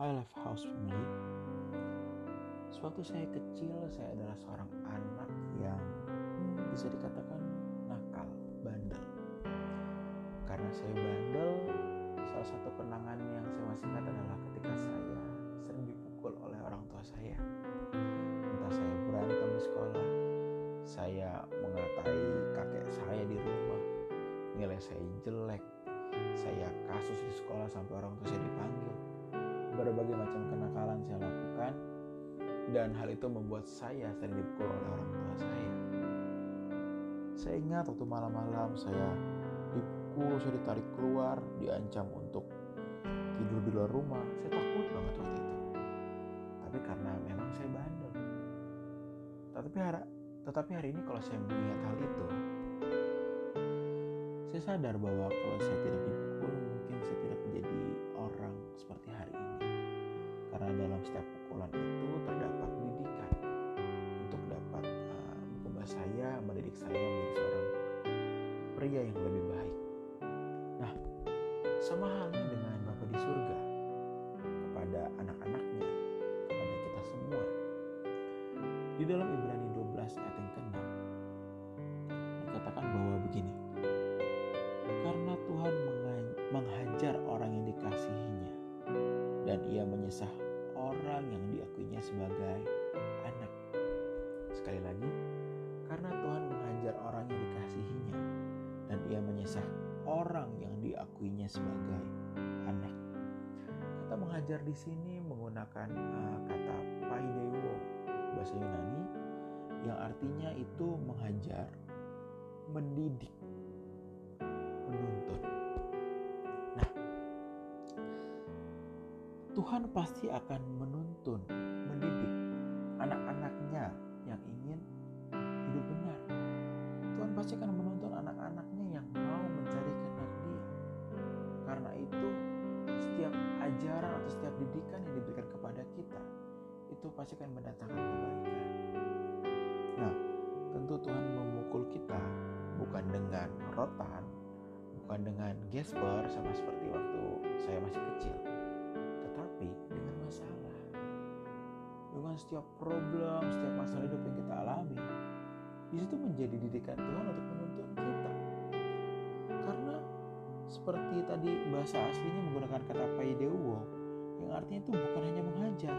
High Life House Family. Sewaktu saya kecil, saya adalah seorang anak yang bisa dikatakan nakal, bandel. Karena saya bandel, salah satu kenangan yang saya masih ingat adalah ketika saya sering dipukul oleh orang tua saya. Entah saya berantem di sekolah, saya mengatai kakek saya di rumah, nilai saya jelek, saya kasus di sekolah sampai orang tua saya dipanggil. Berbagai macam kenakalan saya lakukan dan hal itu membuat saya sering dipukul oleh orang tua saya. Saya ingat waktu malam-malam saya dipukul, saya ditarik keluar, diancam untuk tidur di luar rumah. Saya takut banget waktu itu. Tapi karena memang saya bandel. Tetapi hari, tetapi hari ini kalau saya melihat hal itu, saya sadar bahwa kalau saya tidak dipukul, dalam setiap pukulan itu terdapat didikan untuk dapat uh, mengubah saya, mendidik saya menjadi seorang pria yang lebih baik. Nah, sama halnya dengan Bapa di surga kepada anak-anaknya, kepada kita semua. Di dalam Ibrani 12 ayat orang yang diakuinya sebagai anak. Sekali lagi, karena Tuhan menghajar orang yang dikasihinya dan ia menyesah orang yang diakuinya sebagai anak. Kata menghajar di sini menggunakan uh, kata paidewo bahasa Yunani yang artinya itu menghajar, mendidik, menuntun. Tuhan pasti akan menuntun, mendidik anak-anaknya yang ingin hidup benar. Tuhan pasti akan menuntun anak-anaknya yang mau mencari kehendak Dia. Karena itu, setiap ajaran atau setiap didikan yang diberikan kepada kita itu pasti akan mendatangkan kebaikan. Nah, tentu Tuhan memukul kita bukan dengan rotan, bukan dengan gesper sama seperti waktu saya masih kecil, setiap problem, setiap masalah hidup yang kita alami, di situ menjadi didikan Tuhan untuk menuntun kita. Karena seperti tadi bahasa aslinya menggunakan kata paidewo, yang artinya itu bukan hanya menghajar,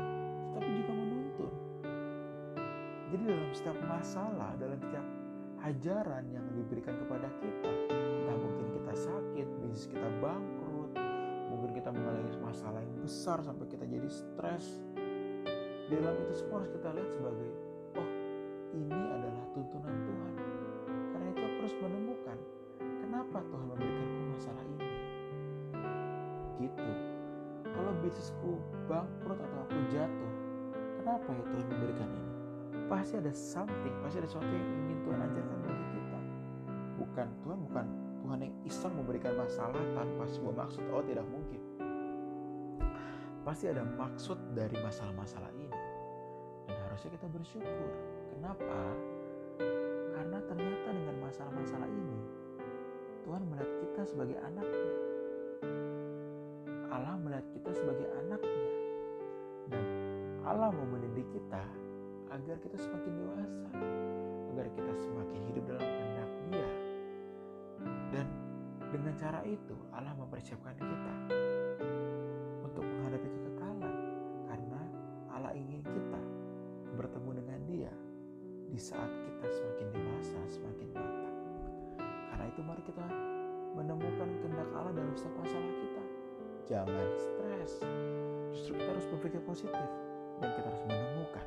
tetapi juga menuntun. Jadi dalam setiap masalah, dalam setiap ajaran yang diberikan kepada kita, entah mungkin kita sakit, bisnis kita bangkrut, mungkin kita mengalami masalah yang besar sampai kita jadi stres. Di dalam itu semua harus kita lihat sebagai, oh ini adalah tuntunan Tuhan. Karena itu aku harus menemukan kenapa Tuhan memberikanku masalah ini. Gitu. Kalau bisnisku bangkrut atau aku jatuh, kenapa ya Tuhan memberikan ini? Pasti ada something, pasti ada sesuatu yang ingin Tuhan ajarkan bagi kita. Bukan Tuhan, bukan Tuhan yang iseng memberikan masalah tanpa sebuah maksud. Oh tidak mungkin. Pasti ada maksud dari masalah-masalah ini. Dan harusnya kita bersyukur. Kenapa? Karena ternyata dengan masalah-masalah ini, Tuhan melihat kita sebagai anaknya. Allah melihat kita sebagai anaknya. Dan Allah mau mendidik kita agar kita semakin dewasa, agar kita semakin hidup dalam kehendak Dia. Dan dengan cara itu Allah mempersiapkan kita saat kita semakin dewasa, semakin matang. Karena itu mari kita menemukan kehendak Allah dalam setiap masalah kita. Jangan stres. Justru kita harus berpikir positif dan kita harus menemukan